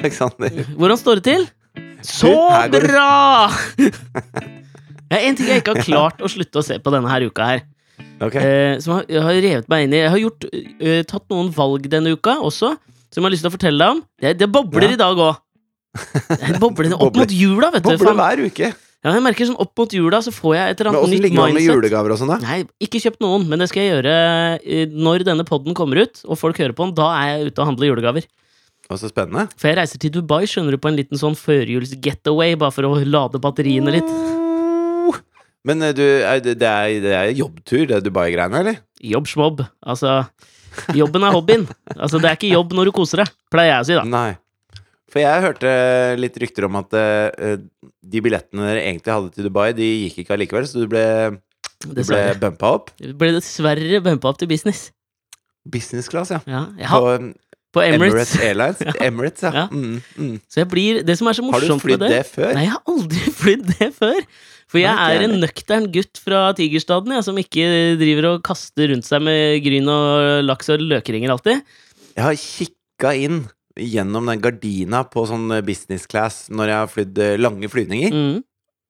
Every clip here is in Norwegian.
Aleksander. Hvordan står det til? Så det- bra! Det er en ting jeg ikke har klart å slutte å se på denne her uka her. Okay. Eh, som har, har revet meg inn i Jeg har gjort, eh, tatt noen valg denne uka også, som jeg har lyst til å fortelle deg om. Det, det bobler Ja. i dag òg. Det bobler opp mot jula, vet du. Bobler hver uke. Ja, jeg merker sånn opp mot jula, så får jeg et eller annet nytt mindset. Hvordan ligger det an med julegaver og sånn, da? Nei, ikke kjøpt noen, men det skal jeg gjøre eh, når denne podden kommer ut, og folk hører på den. Da er jeg ute og handler julegaver. Å, så spennende. For jeg reiser til Dubai, skjønner du, på en liten sånn førjuls getaway, bare for å lade batteriene litt. Men eh, du, det, er, det er jobbtur, det Dubai-greiene, eller? Jobbsmobb. Altså, jobben er hobbyen. Altså, det er ikke jobb når du koser deg, pleier jeg å si, da. Nei. For jeg hørte litt rykter om at eh, de billettene dere egentlig hadde til Dubai, de gikk ikke allikevel, så du ble, du ble bumpa opp. Du ble dessverre bumpa opp til business. Business class, ja. Ja, jeg har, På på Emirates, Emirates. Airlines. Emirates, ja. Ja. Mm, mm. Så jeg blir Det som er så morsomt Har du flydd med det før? Nei, jeg har aldri flydd det før. For jeg er en nøktern gutt fra Tigerstaden, jeg, som ikke driver og kaster rundt seg med gryn og laks og løkringer alltid. Jeg har kikka inn gjennom den gardina på sånn business class når jeg har flydd eh, lange flyvninger. Mm.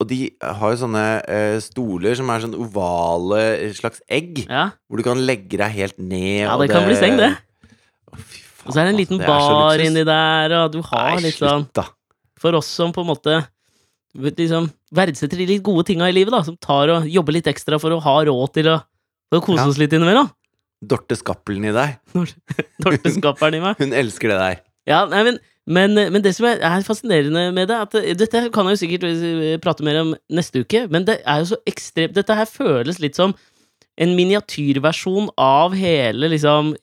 Og de har jo sånne uh, stoler som er sånn ovale eh, slags egg, Ja. hvor du kan legge deg helt ned. ja, og det kan bli seng, det. Å, fy Og så er det en liten det bar inni der, og du har Nei, litt sånn. For oss som på en måte liksom verdsetter de litt gode tinga i livet, da, som tar og jobber litt ekstra for å ha råd til å, å kose Ja. oss litt innimellom. Dorte Skappelen i deg. Dorte Skappelen i meg. Hun elsker det der. Ja, nei, men, men, men det som er, er fascinerende med det, at dette kan jeg jo sikkert prate mer om neste uke, men det er jo så ekstremt Dette her føles litt som en miniatyrversjon av hele liksom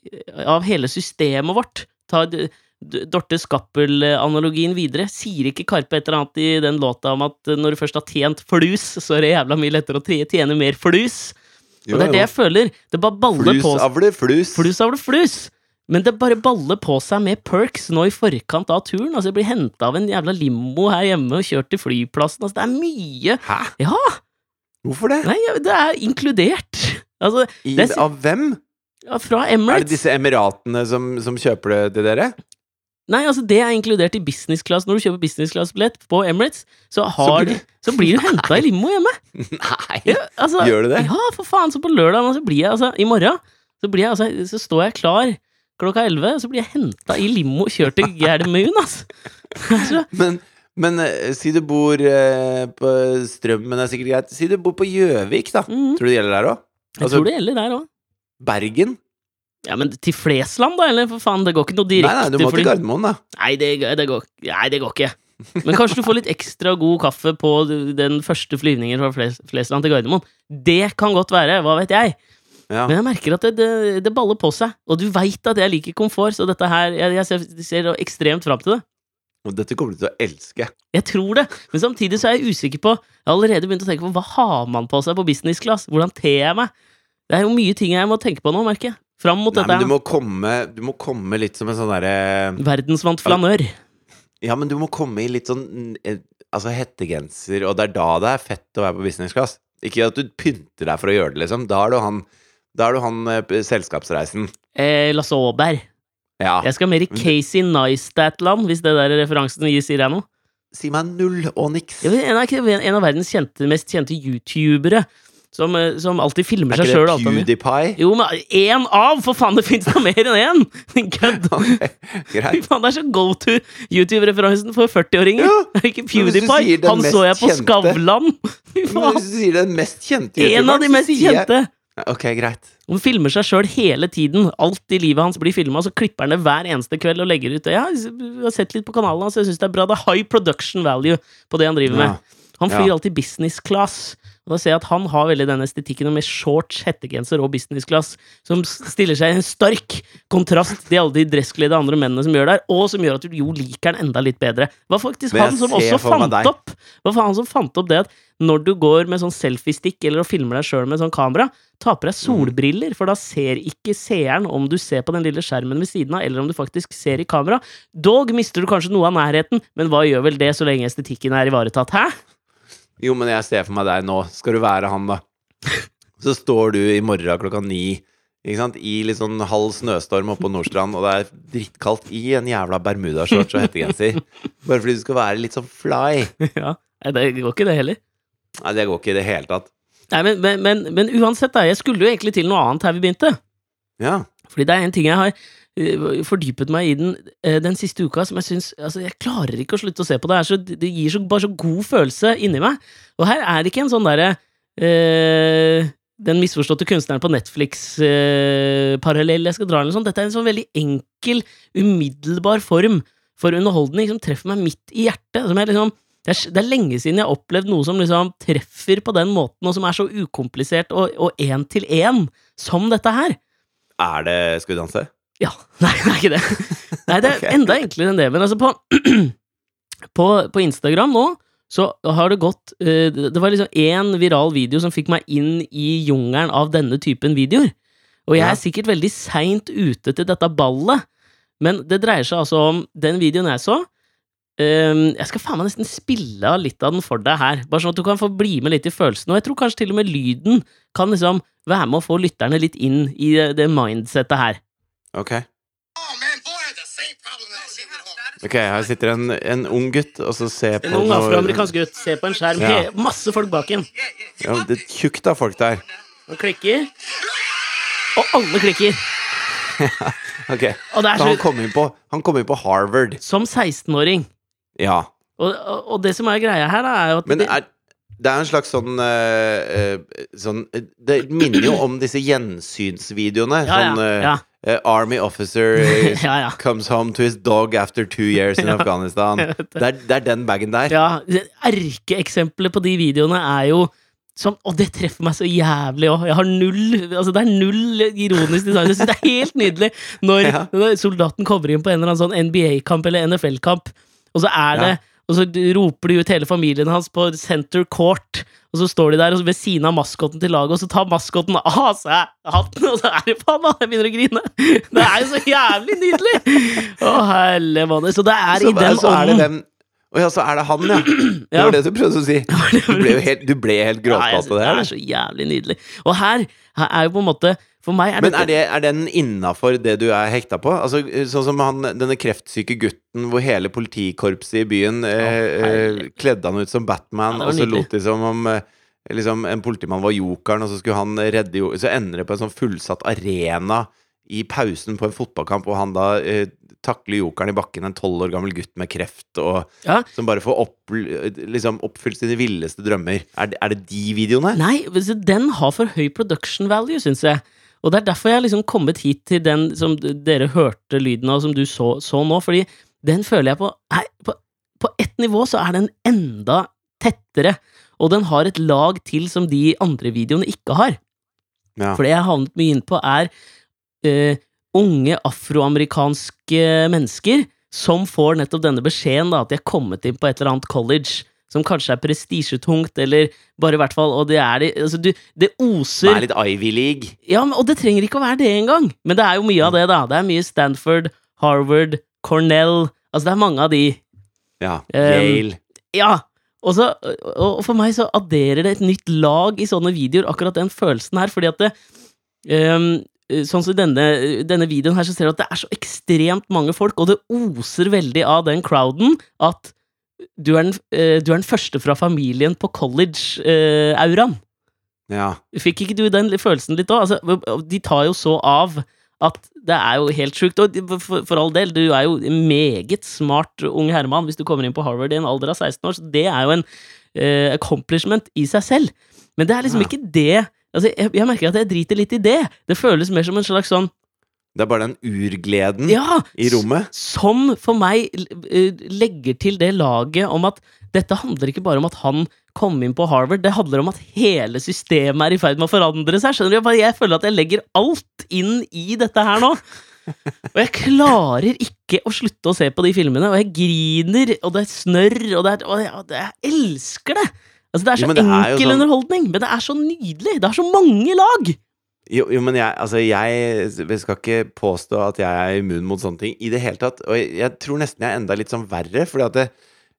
Av hele systemet vårt. Ta Dorte Skappel-analogien videre. Sier ikke Karpe et eller annet i den låta om at når du først har tjent flus, så er det jævla mye lettere å tjene mer flus? Og det er det jeg føler. Det bare baller Flus på avler flus. Flus avler flus! Men det bare baller på seg med perks nå i forkant av turen. Altså, jeg blir henta av en jævla limo her hjemme og kjørt til flyplassen. Altså, det er mye Hæ? Ja! Hvorfor det? Nei, det er inkludert. Altså, I, det av hvem? ja, fra Er det disse emiratene som, som kjøper det til dere? Nei, altså, det er inkludert i business class. Når du kjøper business class-billett på Emirates, så, har blir- de, så blir du henta i limo hjemme. Nei! Ja, altså, Gjør du det? Ja, for faen. Så på lørdag så blir jeg altså I morgen så, blir jeg, altså, så står jeg klar klokka elleve, så blir jeg henta i limo og kjørt til Gjermund, altså. altså. Men, men eh, si du bor eh, på Strømmen, er sikkert greit. Si du bor på Gjøvik, da. Mhm. Tror du det gjelder der òg? Jeg Altså- tror det gjelder der òg. Bergen? Ja, men til Flesland, da? Eller for faen, det går ikke noe Nei, direkte nei, du må fly. til Gardermoen, da. Nei, det, det går, nei, det går ikke. Men kanskje du får litt ekstra god kaffe på den første flyvningen fra Fles Flesland til Gardermoen. Det kan godt være, hva vet jeg. Ja. Men jeg merker at det, det, det baller på seg. Og du veit at jeg liker komfort, så dette her Jeg, jeg ser, ser ekstremt fram til det. Og dette kommer du til å elske. Jeg tror det, men samtidig så er jeg usikker på Jeg har allerede begynt å tenke på hva har man på seg på business class? Hvordan ter jeg meg? Det er jo mye ting jeg må tenke på nå, merker jeg. Fram mot Nei, men du dette. må, komme, du må komme litt som en sånn derre Verdensvant flanør. Ja, men du må komme i litt sånn eh, Altså hettegenser, og det er da det er fett å være på business class. Ikke at du pynter deg for å gjøre det, liksom. Da er du han, er du han eh, selskapsreisen. Eh, Lasse Aaberg. Ja. Jeg skal mer i Casey Neistat-land, hvis det der referansen gir sier jeg noe. Si meg null og niks. En, av, en av verdens kjente, mest kjente youtubere som, eh, som alltid filmer Er ikke sjøl. det PewDiePie? Jo, men én av! For faen, det fins da mer enn én! Kødd! Okay, Greit. faen, det er så go to YouTube-referansen for 40-åringer! Ja, Det er ikke PewDiePie! Han så jeg på kjente. Skavlan! Men! Hvis du sier den mest kjente En av de mest kjente! Ok, greit. Han filmer seg sjøl hele tiden. Alt i livet hans blir filma, så klipper han det hver eneste kveld og legger ut det. Jeg har sett litt på kanalen hans, jeg syns det er bra. Det er high production value på det han driver Ja. med. Han flyr Ja. alltid business class. Og da ser jeg at han har veldig den estetikken med shorts, hettegenser og business class, som stiller seg i en stark kontrast til alle de dresskledde andre mennene som gjør der, og som gjør at du jo liker den enda litt bedre. Det var faktisk Men han som også fant opp Hva faen som fant opp det at når du går med sånn selfiestick eller og filmer deg sjøl med sånn kamera, ta på deg solbriller, for da ser ikke seeren om du ser på den lille skjermen ved siden av, eller om du faktisk ser i kamera. Dog mister du kanskje noe av nærheten, men hva gjør vel det så lenge estetikken er ivaretatt? Hæ? Jo, men jeg ser for meg deg nå. Skal du være han, da? Så står du i morgen klokka ni Ikke sant? I litt sånn halv snøstorm oppe på Nordstrand, og det er drittkaldt i en jævla bermudashorts og hettegenser. Bare fordi du skal være litt sånn fly. ja. Det går ikke, det heller. Nei, det går ikke i det hele tatt. Nei, men, men, men, men uansett, da. Jeg skulle jo egentlig til noe annet her vi begynte. Ja. Fordi det er en ting jeg har fordypet meg i den, eh, den siste uka som jeg syns Altså, jeg klarer ikke å slutte å se på det. Så, det gir så, bare så god følelse inni meg. Og her er det ikke en sånn derre eh, Den misforståtte kunstneren på Netflix-parallell jeg skal dra, eller noe sånt. Dette er en sånn veldig enkel, umiddelbar form for underholdning som treffer meg midt i hjertet. Som jeg liksom det er, det er lenge siden jeg har opplevd noe som liksom treffer på den måten, og som er så ukomplisert og én til én som dette her. Er det Skal vi danse? Ja. Nei, det er ikke det. Nei, det er okay. enda enklere enn det. Men altså, på, på, på Instagram nå så har det gått uh, Det var liksom én viral video som fikk meg inn i jungelen av denne typen videoer. Og jeg er sikkert veldig seint ute til dette ballet, men det dreier seg altså om den videoen jeg så. Um, jeg skal faen meg nesten spille av litt av den for deg her, bare sånn at du kan få bli med litt i følelsen. Og jeg tror kanskje til og med lyden kan liksom være med å få lytterne litt inn i det, det mindsettet her. Ok. Oh. Ok, Her sitter en, en ung gutt og så ser på En ung noe- afroamerikansk gutt ser på en skjerm, Ja. he- masse folk bak en. Ja, det er tjukt av folk der. Og klikker. Og alle klikker. Ok, Og det er så han kom inn på, han kom inn på Harvard. Som 16-åring. Ja. Og, og, og det som er greia her, da, er jo at Men det, er, det er en slags sånn, eh, eh, sånn eh, Det minner jo om disse gjensynsvideoene. Ja, ja, sånn eh, ja. Eh, Army officer Ja, ja. comes home to his dog after two years in Ja, Afghanistan. det. Er, det er den bagen der. Ja, Erkeeksempelet på de videoene er jo som, og det treffer meg så jævlig òg. Altså Det er null ironisk design. Jeg synes det er helt nydelig når, når soldaten kommer inn på en eller annen sånn NBA-kamp eller NFL-kamp, og så er det. Og så roper de ut hele familien hans på center court, og så står de der ved siden av maskoten til laget, og så tar maskoten av seg hatten, og så er det faen meg Jeg begynner å grine! Det er jo så jævlig nydelig! Å, helle måned. Så det er Så, i den så det ånden. Å ja, så er det han, ja. Det var det du prøvde å si. Du ble jo helt, du ble helt jeg av det det er så jævlig nydelig. Og her, her er jo på en måte For meg er Men er, det, er den innafor det du er hekta på? Altså, sånn som han, denne kreftsyke gutten hvor hele politikorpset i byen eh, eh, kledde han ut som Batman, Ja, og så nydelig. lot de som om eh, liksom, en politimann var jokeren, og så skulle han redde jo Så ender det på en sånn fullsatt arena i pausen på en fotballkamp, og han da eh, takler jokeren i bakken, en tolv år gammel gutt med kreft, og Ja. som bare får opp, liksom, oppfylt sine villeste drømmer. Er, det- er det de videoene? Nei, den har for høy production value, syns jeg. Og det er derfor jeg har liksom kommet hit til den som dere hørte lyden av, som du så, så nå. Fordi den føler jeg på er, på, på ett nivå så er den enda tettere. Og den har et lag til som de andre videoene ikke har. Ja. For det jeg har havnet mye inn på, er uh, unge afroamerikanske mennesker som får nettopp denne beskjeden, da, at de er kommet inn på et eller annet college. Som kanskje er prestisjetungt, eller bare i hvert fall Og det er det altså, du, Det Det er litt Ivy League. Ja, men, og det trenger ikke å være det engang. Men det er jo mye av det, da. Det er mye Stanford, Harvard, Cornell Altså, det er mange av de. Ja. Um, Ja! Og, så, og for meg så adderer det et nytt lag i sånne videoer, akkurat den følelsen her, fordi at det um, Sånn som i denne, denne videoen her, så ser du at det er så ekstremt mange folk, og det oser veldig av den crowden at du er den, eh, du er den første fra familien på college-auraen. Ja. Fikk ikke du den følelsen litt òg? Altså, de tar jo så av at det er jo helt sjukt. Og for, for all del, du er jo en meget smart ung herremann hvis du kommer inn på Harvard i en alder av 16 år, så det er jo en uh, accomplishment i seg selv. Men det er liksom Ja. ikke det Altså, jeg, jeg merker at jeg driter litt i det. Det føles mer som en slags sånn Det er bare den urgleden Ja! i rommet. Som for meg legger til det laget om at dette handler ikke bare om at han kom inn på Harvard, det handler om at hele systemet er i ferd med å forandre seg. Skjønner du? Jeg føler at jeg legger alt inn i dette her nå. Og jeg klarer ikke å slutte å se på de filmene, og jeg griner, og det er snørr, og det er, og jeg, jeg elsker det! Altså, det er så jo, det er enkel sånn- underholdning, men det er så nydelig! Det har så mange lag! Jo, jo men jeg, altså jeg, skal ikke påstå at jeg er immun mot sånne ting i det hele tatt. Og jeg, jeg tror nesten jeg er enda litt sånn verre, fordi at det,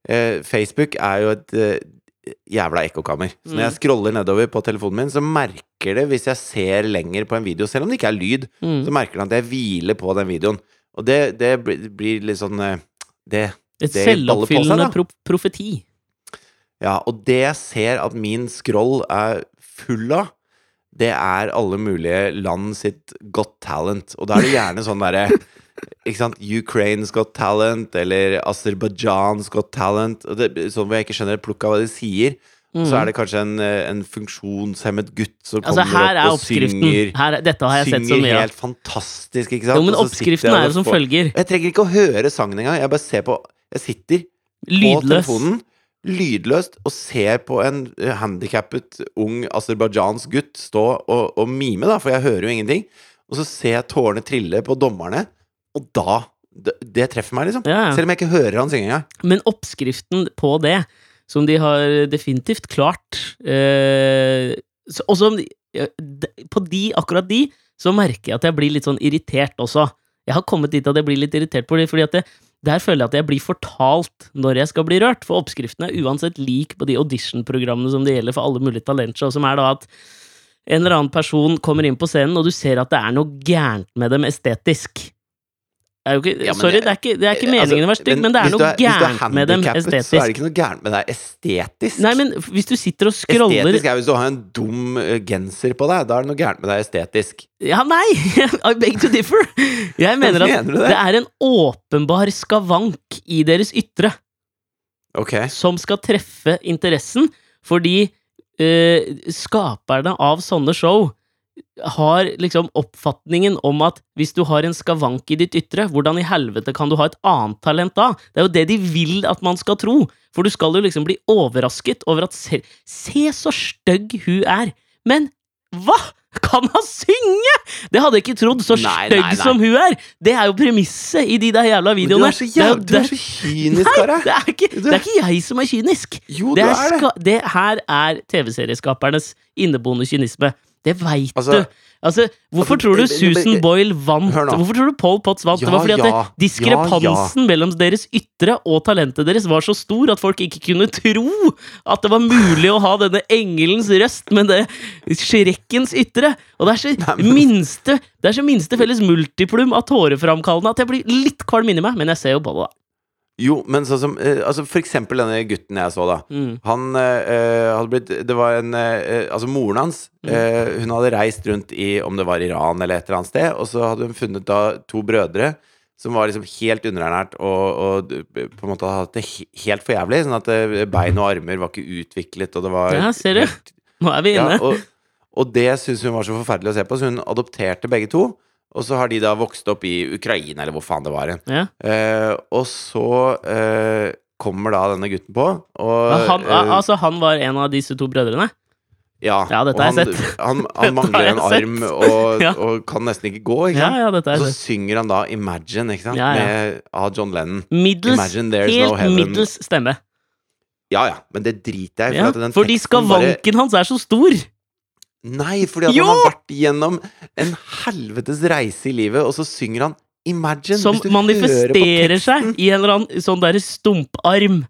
eh, Facebook er jo et, eh, jævla ekkokammer. Så når Mm. jeg scroller nedover på telefonen min, så merker det, hvis jeg ser lenger på en video, selv om det ikke er lyd, Mm. så merker det at jeg hviler på den videoen. Og det, det blir- litt sånn eh, Det Et det selvoppfyllende pro profeti. Ja, og det jeg ser at min scroll er full av, det er alle mulige land sitt godt Talent. Og da er det gjerne sånn derre Ikke sant? Ukraine's Got Talent, eller Aserbajdsjans Got Talent. Det, sånn hvor jeg ikke skjønner plukk av hva de sier. Så er det kanskje en, en funksjonshemmet gutt som Mm. Altså, kommer er opp og synger. Her, er- dette har jeg sett så mye av. helt fantastisk, ikke sant? Jo, men oppskriften er jo som følger. Jeg trenger ikke å høre sangen engang. Jeg bare ser på Jeg sitter på Lydløs. telefonen, lydløst, og ser på en eh, handikappet ung aserbajdsjansk gutt stå og, og mime, da, for jeg hører jo ingenting. Og så ser jeg tårene trille på dommerne, og da Det, det treffer meg, liksom. Ja. Selv om jeg ikke hører han synge engang. Men oppskriften på det, som de har definitivt klart eh, Og som På de, akkurat de, så merker jeg at jeg blir litt sånn irritert også. Jeg har kommet dit at jeg blir litt irritert på det, fordi at det, der føler jeg at jeg blir fortalt når jeg skal bli rørt. For oppskriften er uansett lik på de audition-programmene som det gjelder for alle mulige talentshow, som er da at en eller annen person kommer inn på scenen, og du ser at det er noe gærent med dem estetisk. Ikke, Ja, men sorry, det- det er ikke, det er ikke Altså, meningen å være stygg, men det er noe gærent med dem estetisk. Så er det ikke noe gærent med deg estetisk. Nei, men hvis du sitter og scroller Estetisk er hvis du har en dum eh, genser på deg. Da er det noe gærent med deg estetisk. Ja, nei! I beg to differ! Jeg mener at Mener det? det er en åpenbar skavank i deres ytre okay. som skal treffe interessen, fordi eh, skaperne av sånne show har liksom oppfatningen om at hvis du har en skavank i ditt ytre, hvordan i helvete kan du ha et annet talent da? Det er jo det de vil at man skal tro, for du skal jo liksom bli overrasket over at se, se så stygg hun er, men hva? Kan han synge?! Det hadde jeg ikke trodd, så stygg som hun er! Det er jo premisset i de der jævla Men du videoene. er så, Det er det, du er så kynisk, Kare. det er, ikke, det er ikke jeg som er kynisk. Jo, Det, er det. det her er TV-serieskapernes inneboende kynisme. Det veit Altså- du. Altså, hvorfor altså, tror du men- Susan Boyle vant? Hvorfor tror du Paul Potts vant? det var fordi at det, ja, diskrepansen mellom deres ytre og talentet deres var så stor at folk ikke kunne tro at det var mulig å ha denne engelens røst med det skrekkens ytre. Og det er så Nei, men- minste Det er så minste felles multiplum av tåreframkallende at jeg blir litt kvalm inni meg, men jeg ser jo på det, da. Jo, men sånn som eh, Altså, for eksempel denne gutten jeg så, da. Mm. Han eh, hadde blitt Det var en eh, Altså, moren hans Mm. eh, Hun hadde reist rundt i Om det var Iran eller et eller annet sted, og så hadde hun funnet da to brødre som var liksom helt underernært og, og på en måte hadde hatt det helt for jævlig. Sånn at eh, bein og armer var ikke utviklet, og det var Ja, ser du? Nå er vi Ja, inne. og, og det syntes hun var så forferdelig å se på, så hun adopterte begge to. Og så har de da vokst opp i Ukraina, eller hvor faen det var hen. Ja. Eh, og så eh, kommer da denne gutten på, og Ja, Han, eh, altså, han var en av disse to brødrene? ja, Ja, dette og har jeg han, sett. Han, han mangler en arm og, Ja. og kan nesten ikke gå, ikke sant? ja, dette Og er så sett. synger han da 'Imagine', ikke sant? Ja, ja. Med, av John Lennon. Middels, helt no middels stemme. Ja ja, men det driter jeg i. Ja, at den fordi teksten bare- hans er så stor! Nei, fordi at Jo! han har vært gjennom en helvetes reise i livet, og så synger han 'Imagine'. Som manifesterer seg i en eller annen sånn derre stumparm.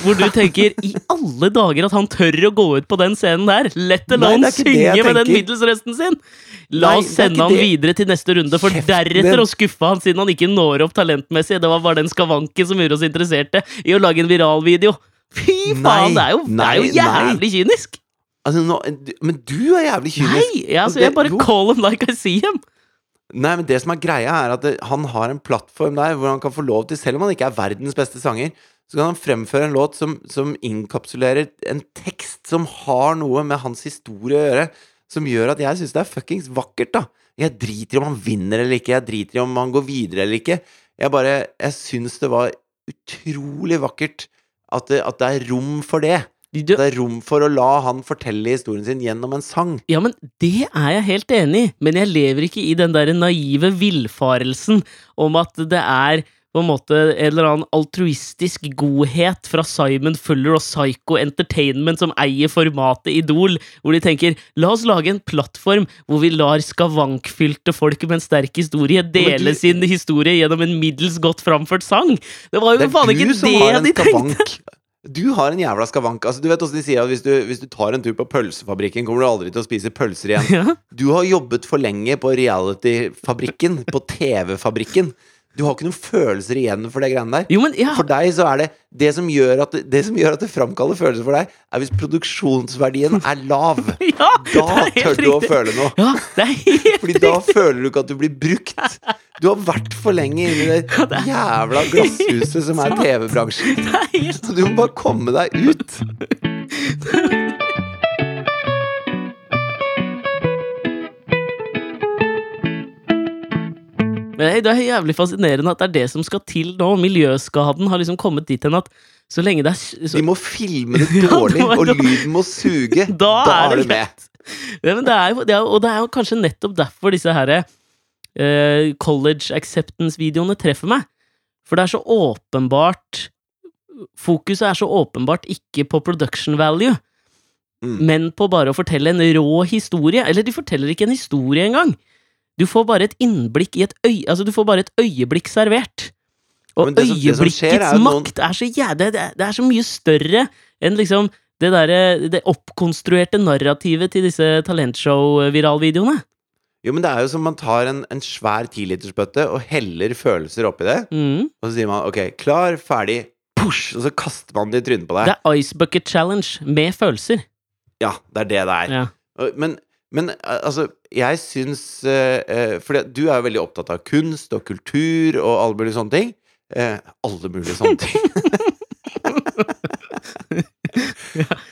Hvor du tenker i alle dager at han tør å gå ut på den scenen der! Let Nei, alone det synge med den middelsresten sin! La Nei, oss sende han det. videre til neste runde, for Kjeften deretter å skuffe han siden han ikke når opp talentmessig. Det var bare den skavanken som gjorde oss interesserte i å lage en viralvideo. Fy faen, Nei, det er jo, det er jo nei, nei. jævlig kynisk! Altså, nå, men du er jævlig kynisk. Nei, altså, jeg bare call him like I see him. Nei, men det som er greia, er at det, han har en plattform der hvor han kan få lov til, selv om han ikke er verdens beste sanger, så kan han fremføre en låt som, som inkapsulerer en tekst som har noe med hans historie å gjøre, som gjør at jeg syns det er fuckings vakkert, da. Jeg driter i om han vinner eller ikke, jeg driter i om han går videre eller ikke. Jeg bare Jeg syns det var utrolig vakkert at det, at det er rom for det. Det er rom for å la han fortelle historien sin gjennom en sang. Ja, men det er jeg helt enig i, men jeg lever ikke i den der naive villfarelsen om at det er på en måte en eller annen altruistisk godhet fra Simon Fuller og Psycho Entertainment som eier formatet Idol, hvor de tenker la oss lage en plattform hvor vi lar skavankfylte folk med en sterk historie dele du- sin historie gjennom en middels godt framført sang. Det var jo faen ikke det de tenkte! Du har en jævla skavank. Altså, du vet også de sier at hvis du, hvis du tar en tur på pølsefabrikken, kommer du aldri til å spise pølser igjen. Ja. Du har jobbet for lenge på reality-fabrikken, på TV-fabrikken. Du har ikke noen følelser igjen for det greiene der. Jo, men ja. For deg så er det det som gjør at det, som gjør at det framkaller følelser for deg, er hvis produksjonsverdien er lav. ja Da er tør du å føle noe. Ja, det er helt Fordi da føler du ikke at du blir brukt. Du har vært for lenge inni i det jævla glasshuset som er TV-bransjen. Så du må bare komme deg ut. Men det er jævlig fascinerende at det er det som skal til nå. Miljøskaden har liksom kommet dit hen at så lenge det er så, De må filme det Ja, dårlig, var- og lyden må suge. Da er det du med. ja, men det er jo, det er, Og det er jo kanskje nettopp derfor disse her uh, college acceptance-videoene treffer meg. For det er så åpenbart Fokuset er så åpenbart ikke på production value, Mm. men på bare å fortelle en rå historie. Eller de forteller ikke en historie engang. Du får bare et innblikk i et øy... Altså, du får bare et øyeblikk servert. Og som- øyeblikkets er noen- makt er så jæ... Det, det, det er så mye større enn liksom det derre Det oppkonstruerte narrativet til disse talentshow-viralvideoene. Jo, men det er jo som man tar en, en svær tilitersbøtte og heller følelser oppi det. Mm. Og så sier man ok, klar, ferdig, push, og så kaster man det i trynet på deg. Det er Ice Bucket Challenge med følelser. Ja, det er det det er. Ja. Men, men eh, altså, jeg syns uh, For du er jo veldig opptatt av kunst og kultur og alle mulige sånne ting. Eh, alle mulige sånne ting.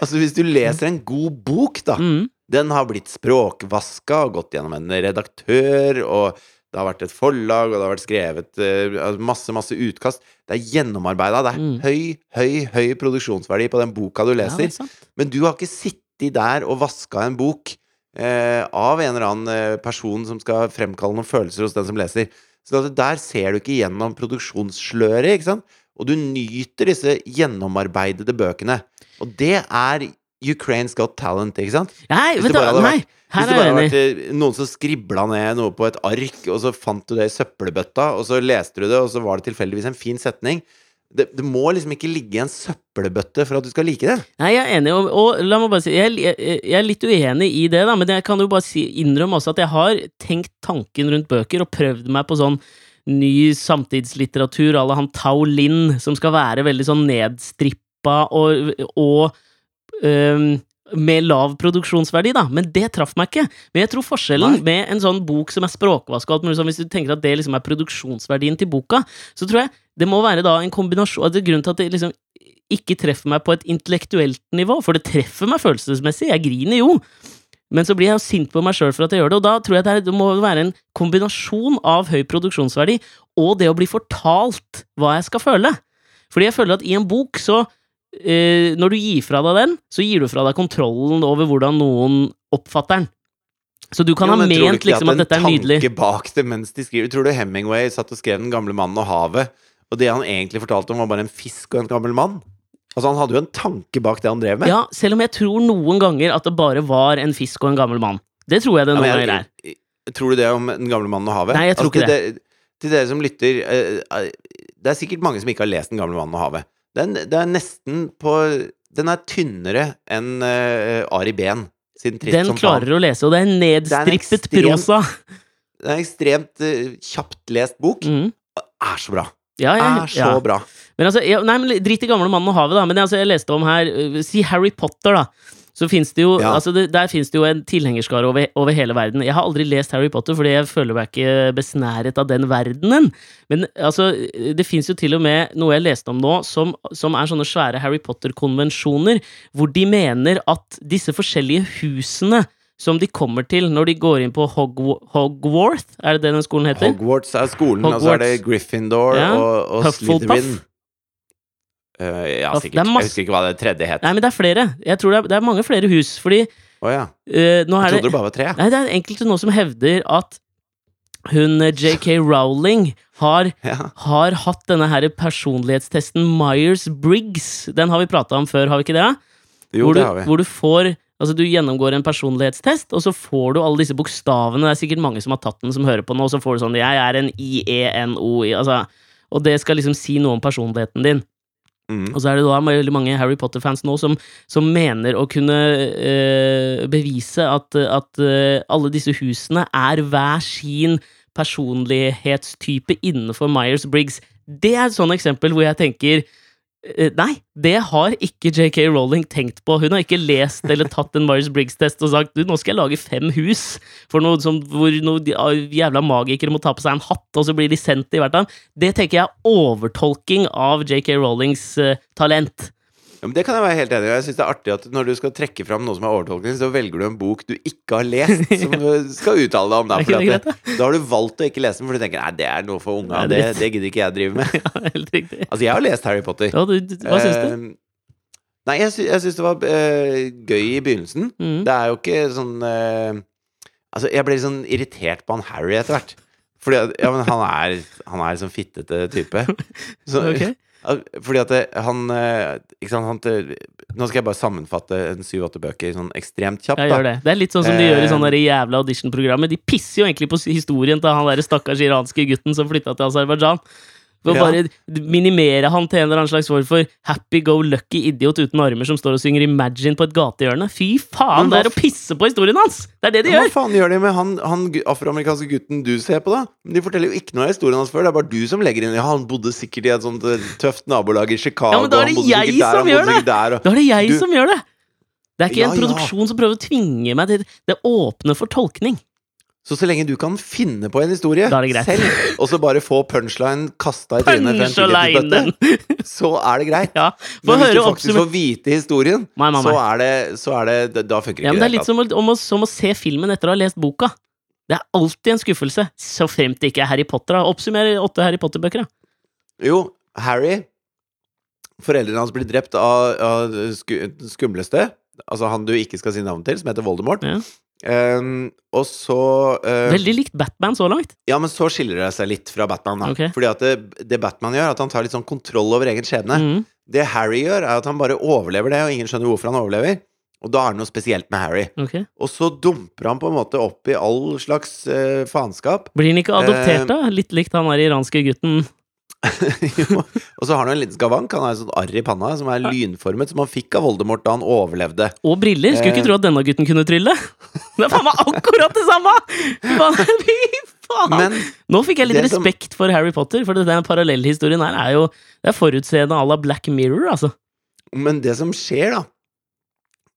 altså, hvis du leser en god bok, da Mm. Den har blitt språkvaska og gått gjennom en redaktør, og det har vært et forlag, og det har vært skrevet eh, masse, masse utkast. Det er gjennomarbeida. Det er Mm. høy, høy, høy produksjonsverdi på den boka du leser. Ja. Men du har ikke sittet der og vaska en bok eh, av en eller annen eh, person som skal fremkalle noen følelser hos den som leser. Så der ser du ikke gjennom produksjonssløret, ikke sant? Og du nyter disse gjennomarbeidede bøkene. Og det er Ukraine's Got Talent, ikke sant? Nei, Hvis det bare nei, hadde vært eh, noen som skribla ned noe på et ark, og så fant du det i søppelbøtta, og så leste du det, og så var det tilfeldigvis en fin setning det, det må liksom ikke ligge i en søppelbøtte for at du skal like det. Nei, jeg er enig, og, og la meg bare si jeg, jeg, jeg er litt uenig i det, da, men jeg kan jo bare si, innrømme også at jeg har tenkt tanken rundt bøker og prøvd meg på sånn ny samtidslitteratur à la han Tao Lin, som skal være veldig sånn nedstrippa og, og um, med lav produksjonsverdi, da, men det traff meg ikke. Men jeg tror forskjellen Nei. med en sånn bok som er språkvask og alt mulig sånn, hvis du tenker at det liksom er produksjonsverdien til boka, så tror jeg det må være da en kombinasjon altså Grunnen til at det liksom ikke treffer meg på et intellektuelt nivå, for det treffer meg følelsesmessig, jeg griner jo. Men så blir jeg sint på meg sjøl for at jeg gjør det, og da tror jeg det, er, det må være en kombinasjon av høy produksjonsverdi og det å bli fortalt hva jeg skal føle. Fordi jeg føler at i en bok så eh, Når du gir fra deg den, så gir du fra deg kontrollen over hvordan noen oppfatter den. Så du kan Jo, ha nydelig. tror du ment ikke liksom at dette er en tanke bak det mens de skriver Tror du Hemingway satt og skrev Den gamle mannen og havet, og det han egentlig fortalte om, var bare en fisk og en gammel mann? Altså, han hadde jo en tanke bak det han drev med. Ja, selv om jeg tror noen ganger at det bare var en fisk og en gammel mann. Det tror jeg det Ja, noen men ganger er. Tror du det om Den gamle mannen og havet? Nei, jeg tror altså, ikke det. til dere som lytter eh, eh, Det er sikkert mange som ikke har lest Den gamle mannen og havet. Den, det er nesten på Den er tynnere enn uh, Ari Behn Den klarer å lese, og det er nedstrippet ekstremt- prosa. Det er en ekstremt uh, kjapt lest bok. Mm. Er så bra. Ja, ja, Er så ja. bra. Men altså, jeg, nei, men drit i gamle mannen og havet, da. Men jeg, altså, jeg leste om her øh, Si Harry Potter, da. Så finnes det jo altså, det, Der finnes det jo en tilhengerskare over, over hele verden. Jeg har aldri lest Harry Potter fordi jeg føler meg ikke besnæret av den verdenen. Men altså, det fins jo til og med noe jeg leste om nå, som, som er sånne svære Harry Potter-konvensjoner, hvor de mener at disse forskjellige husene som de kommer til når de går inn på Hogw Hogwarth, er det det den skolen heter? Hogwarts er skolen, og så er det Gryffindor Ja. og, og. Slytherin. Eh, ja, sikkert. er Jeg husker ikke hva det tredje het. Nei, men det er flere. Jeg tror det er, det er mange flere hus, fordi oh, ja. uh, Jeg trodde det det bare var tre. Nei, det er enkelte nå som hevder at hun eh, JK Rowling har, Ja. har hatt denne her personlighetstesten Myers-Briggs. Den har vi prata om før, har vi ikke det? Jo, hvor, det du, har vi. hvor du får Altså, du gjennomgår en personlighetstest, og så får du alle disse bokstavene. Det er sikkert mange som har tatt den, som hører på nå, og så får du sånn Jeg er en IENO, altså Og det skal liksom si noe om personligheten din. Mm. Og så er det da veldig mange Harry Potter-fans nå som, som mener å kunne øh, bevise at, at øh, alle disse husene er hver sin personlighetstype innenfor Myers-Briggs. Det er et sånt eksempel hvor jeg tenker Nei, det har ikke JK Rowling tenkt på. Hun har ikke lest eller tatt en Myers-Briggs-test og sagt du, nå skal jeg lage fem hus for noe som, hvor noen jævla magikere må ta på seg en hatt, og så blir de sendt i hvert fall. Det tenker jeg er overtolking av JK Rowlings uh, talent. Ja, men det kan jeg være helt enig i. Jeg synes det er artig at Når du skal trekke fram noe som er overtolkning, så velger du en bok du ikke har lest, som du skal uttale deg om. Da, for det at da har du valgt å ikke lese den, for du tenker nei, det er noe for unga. Det, det gidder ikke jeg drive med. Ja, helt riktig. Altså, jeg har lest Harry Potter. Ja, du, hva syns du? Eh, Nei, jeg, sy syns det var eh, gøy i begynnelsen. Mm. Det er jo ikke sånn eh, Altså, jeg ble litt sånn irritert på han Harry etter hvert. Fordi ja, men han er Han er sånn fittete type. Så, Ok. Fordi at det, han eh, Ikke sant, han eh, Nå skal jeg bare sammenfatte en syv-åtte bøker sånn ekstremt kjapt. Da. det. Det er litt sånn som de gjør i Eh. sånne jævla auditionprogrammer. De pisser jo egentlig på historien til han der stakkars iranske gutten som flytta til Aserbajdsjan. For å Ja. bare minimere han til en eller annen slags form for happy-go-lucky idiot uten armer som står og synger Imagine på et gatehjørne. Fy faen, Hva, det er å pisse på historien hans! Det er det de Men Hva faen gjør de med han, han afroamerikanske gutten du ser på, da? De forteller jo ikke noe av historien hans før. Det er bare du som legger inn Ja, han bodde sikkert i et sånt eh, tøft nabolag i Chicago. Ja, men da er det jeg der, som gjør det! Der, Da er det jeg Du- som gjør det! Det er ikke Ja, en ja. produksjon som prøver å tvinge meg til Det åpner for tolkning. Så så lenge du kan finne på en historie selv, og så bare få punchline kasta i trynet Punch-a-linen! så er det greit. Ja. Men hvis du faktisk får vite historien, Nei, nei, så er det, så er det da- Da funker Ja, ikke det. det er litt som å, om å, som å se filmen etter å ha lest boka. Det er alltid en skuffelse, så fremt det ikke er Harry Potter. da. Oppsummer åtte Harry Potter-bøker, da. Jo, Harry Foreldrene hans blir drept av, av sku, skumleste. Altså han du ikke skal si navnet til, som heter Voldemort. Ja. Ehm, og så uh, Veldig likt Batman så langt. Ja, men så skiller det seg litt fra Batman. Da. Okay. Fordi at det, det Batman gjør, at han tar litt sånn kontroll over egen skjebne. Mm. Det Harry gjør, er at han bare overlever det, og ingen skjønner hvorfor han overlever. Og da er det noe spesielt med Harry. Okay. Og så dumper han på en måte opp i all slags uh, faenskap. Blir han ikke adoptert, uh, da? Litt likt han der iranske gutten. Jo. og så har han en liten skavank. Han har en sånn arr i panna som er lynformet, som han fikk av Voldemort da han overlevde. Og briller. Skulle ikke Eh. tro at denne gutten kunne trylle. Det er faen meg akkurat det samme! Fy faen! Men Nå fikk jeg litt respekt som- for Harry Potter, for den parallellhistorien her er jo Det er forutseende à la Black Mirror, altså. Men det som skjer, da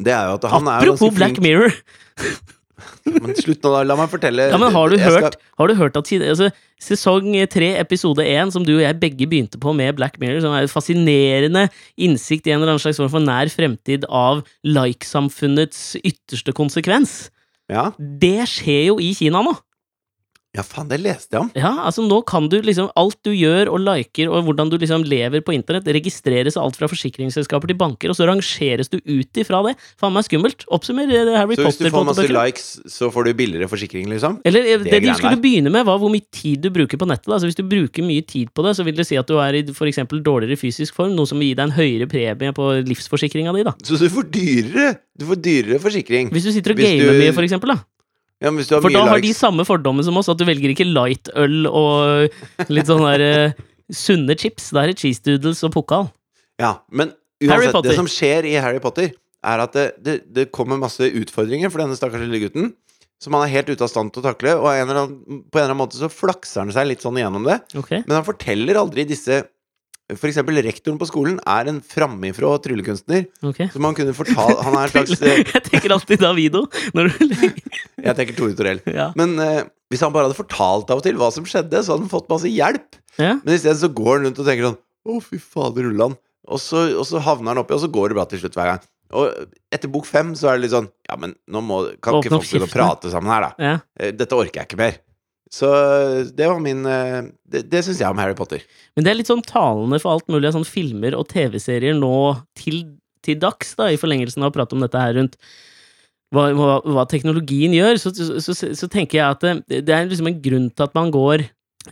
Det er jo at han er Apropos Black flink Mirror. Men slutt nå, da. La meg fortelle Ja, men har du, Jeg skal- hørt, har du hørt at altså, sesong tre, episode én, som du og jeg begge begynte på med Black Mirror, som er et fascinerende innsikt i en eller annen slags form for nær fremtid av like-samfunnets ytterste konsekvens, Ja, det skjer jo i Kina nå. Ja faen, det leste jeg om. Ja, altså Nå kan du liksom Alt du gjør og liker, og hvordan du liksom lever på internett, registreres av alt fra forsikringsselskaper til banker, og så rangeres du ut ifra det. Faen meg skummelt. Oppsummer Harry Potter. Så hvis du får masse likes, så får du billigere forsikring, liksom? Eller det, det, de skulle der. begynne med, var hvor mye tid du bruker på nettet. Da. Altså hvis du bruker mye tid på det, så vil det si at du er i for eksempel dårligere fysisk form, noe som vil gi deg en høyere premie på livsforsikringa di. da. Så du får dyrere Du får dyrere forsikring. Hvis du sitter og gamer du- mye, for eksempel. Da. Ja, For da har de samme fordommene som oss, at du velger ikke light-øl og litt sånn der uh, sunne chips. Da er det cheese doodles og pokal. Ja, men uansett, det som skjer i Harry Potter, er at det, det, det kommer masse utfordringer for denne stakkars lille gutten. Som han er helt ute av stand til å takle, og en eller annen, på en eller annen måte så flakser han seg litt sånn igjennom det. Okay. Men han forteller aldri disse For eksempel rektoren på skolen er en framifrå tryllekunstner. Okay. Som han kunne fortalt Han er en slags eh, Jeg tenker alltid Davido. Når du Jeg tenker Tore Torell. ja. Men eh, hvis han bare hadde fortalt av og til hva som skjedde, så hadde han fått masse hjelp. ja. Men i stedet så går han rundt og tenker sånn Å, fy fader, rullan. Og så, og så havner han oppi, og så går det bra til slutt hver gang. Og etter bok fem så er det litt sånn Ja, men nå må Kan Åpne ikke folk begynne å prate sammen her, da? ja. Eh, Dette orker jeg ikke mer. Så det var min eh, Det, det syns jeg om Harry Potter. Men det er litt sånn talende for alt mulig av sånn filmer og TV-serier nå til, til dags, da, i forlengelsen av å prate om dette her rundt hva, hva, hva teknologien gjør, så, så, så, så tenker jeg at det, det er liksom en grunn til at man går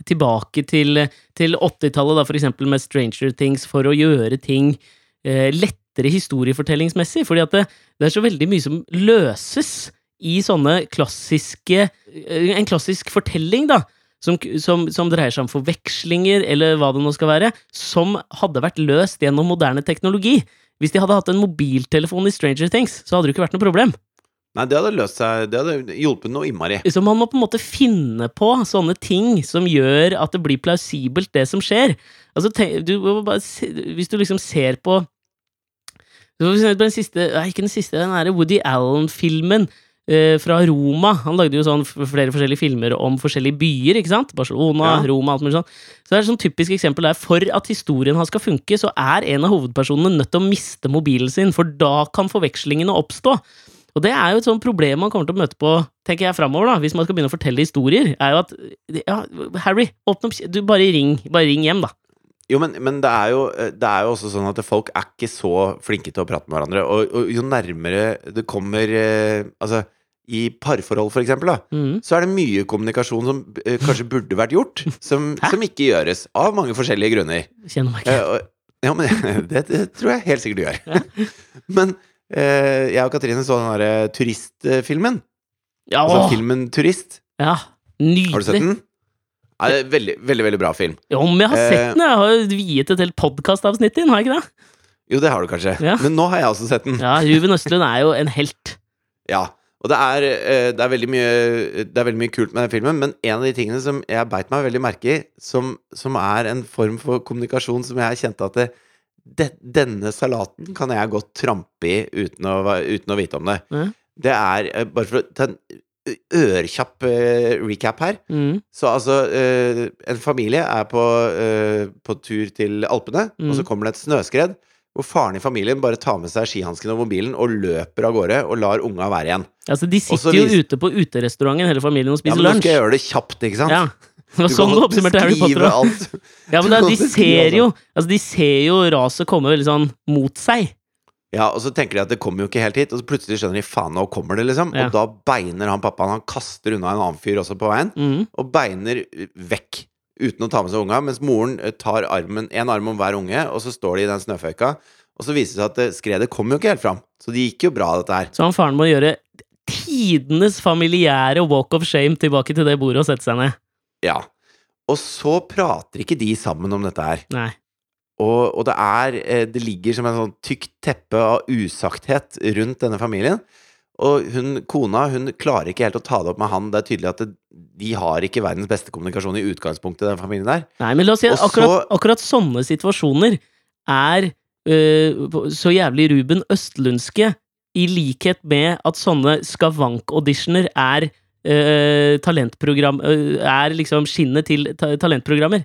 tilbake til, til 80-tallet, da, for eksempel med Stranger Things, for å gjøre ting eh, lettere historiefortellingsmessig, fordi at det, det er så veldig mye som løses i sånne klassiske eh, En klassisk fortelling, da, som, som, som dreier seg om forvekslinger, eller hva det nå skal være, som hadde vært løst gjennom moderne teknologi. Hvis de hadde hatt en mobiltelefon i Stranger Things, så hadde det ikke vært noe problem. Nei, det hadde løst seg Det hadde hjulpet noe innmari. Så man må på en måte finne på sånne ting som gjør at det blir plausibelt, det som skjer. Altså, tenk, du, bare hvis du liksom ser på den siste, ikke den siste, den derre Woody Allen-filmen fra Roma. Han lagde jo sånn flere forskjellige filmer om forskjellige byer, ikke sant? Barcelona, Ja. Roma, alt mulig sånn. Så det er et sånn typisk eksempel der. For at historien hans skal funke, så er en av hovedpersonene nødt til å miste mobilen sin, for da kan forvekslingene oppstå. Og det er jo et sånt problem man kommer til å møte på, tenker jeg, framover, da, hvis man skal begynne å fortelle historier, er jo at Ja, Harry, åpne opp Du, bare ring. Bare ring hjem, da. Jo, men, men det, er jo, det er jo også sånn at folk er ikke så flinke til å prate med hverandre. Og, og jo nærmere det kommer eh, Altså, i parforhold, da, Mhm. så er det mye kommunikasjon som uh, kanskje burde vært gjort, som, som ikke gjøres. Av mange forskjellige grunner. Kjenner meg ikke. Uh, ja, men det, det tror jeg helt sikkert du gjør. men uh, jeg og Katrine så den derre turistfilmen. Ja, Altså filmen Turist. ja, nydelig. Har du sett den? Ja, det er veldig, veldig, veldig bra film. Jo, men jeg har sett den! Jeg har jo viet et helt podkastavsnitt inn, har jeg ikke det? Jo, det har du kanskje. Ja. Men nå har jeg også sett den. Ja, Ruben Østlund er jo en helt. Ja, og det er, eh, det, er mye, det er veldig mye kult med den filmen, men en av de tingene som jeg beit meg veldig merke i, som, som er en form for kommunikasjon som jeg kjente at det, denne salaten kan jeg godt trampe i uten å, uten å vite om det. Mm. Det er, eh, bare for å ta en ørekjapp eh, recap her, Mm, så altså En familie er på, på tur til Alpene, og så Mm. kommer det et snøskred. Hvor faren i familien bare tar med seg skihanskene og mobilen og løper av gårde og lar unga være igjen. altså, de sitter Også, jo ute på uterestauranten hele familien og Ja, spiser men nå skal jeg gjøre det kjapt, ikke sant? Ja. Det var sånn du oppsummerte Harry Potter. alt. Ja, men da, de ser jo Altså, de ser jo raset komme veldig sånn mot seg. Ja, og så tenker de at det kommer jo ikke helt hit, og så plutselig skjønner de faen, nå kommer det, liksom. Ja. Og da beiner han pappaen, han kaster unna en annen fyr også på veien, Mm. og beiner vekk uten å ta med seg unga, mens moren eh, tar armen, en arm om hver unge, og så står de i den snøføyka, og så viser det seg at eh, skredet kom jo ikke helt fram. Så det gikk jo bra, dette her. Så han faren må gjøre tidenes familiære walk of shame tilbake til det bordet og sette seg ned. Ja. Og så prater ikke de sammen om dette her. Nei. Og, og det er eh, Det ligger som en sånn tykt teppe av usakthet rundt denne familien. Og hun, kona hun klarer ikke helt å ta det opp med han. Det er tydelig at det, de har ikke verdens beste kommunikasjon i utgangspunktet, den familien der. Nei, men la oss si at akkurat, akkurat sånne situasjoner er øh, så jævlig Ruben Østlundske, i likhet med at sånne skavank-auditioner er øh, talentprogram øh, Er liksom skinnet til ta talentprogrammer.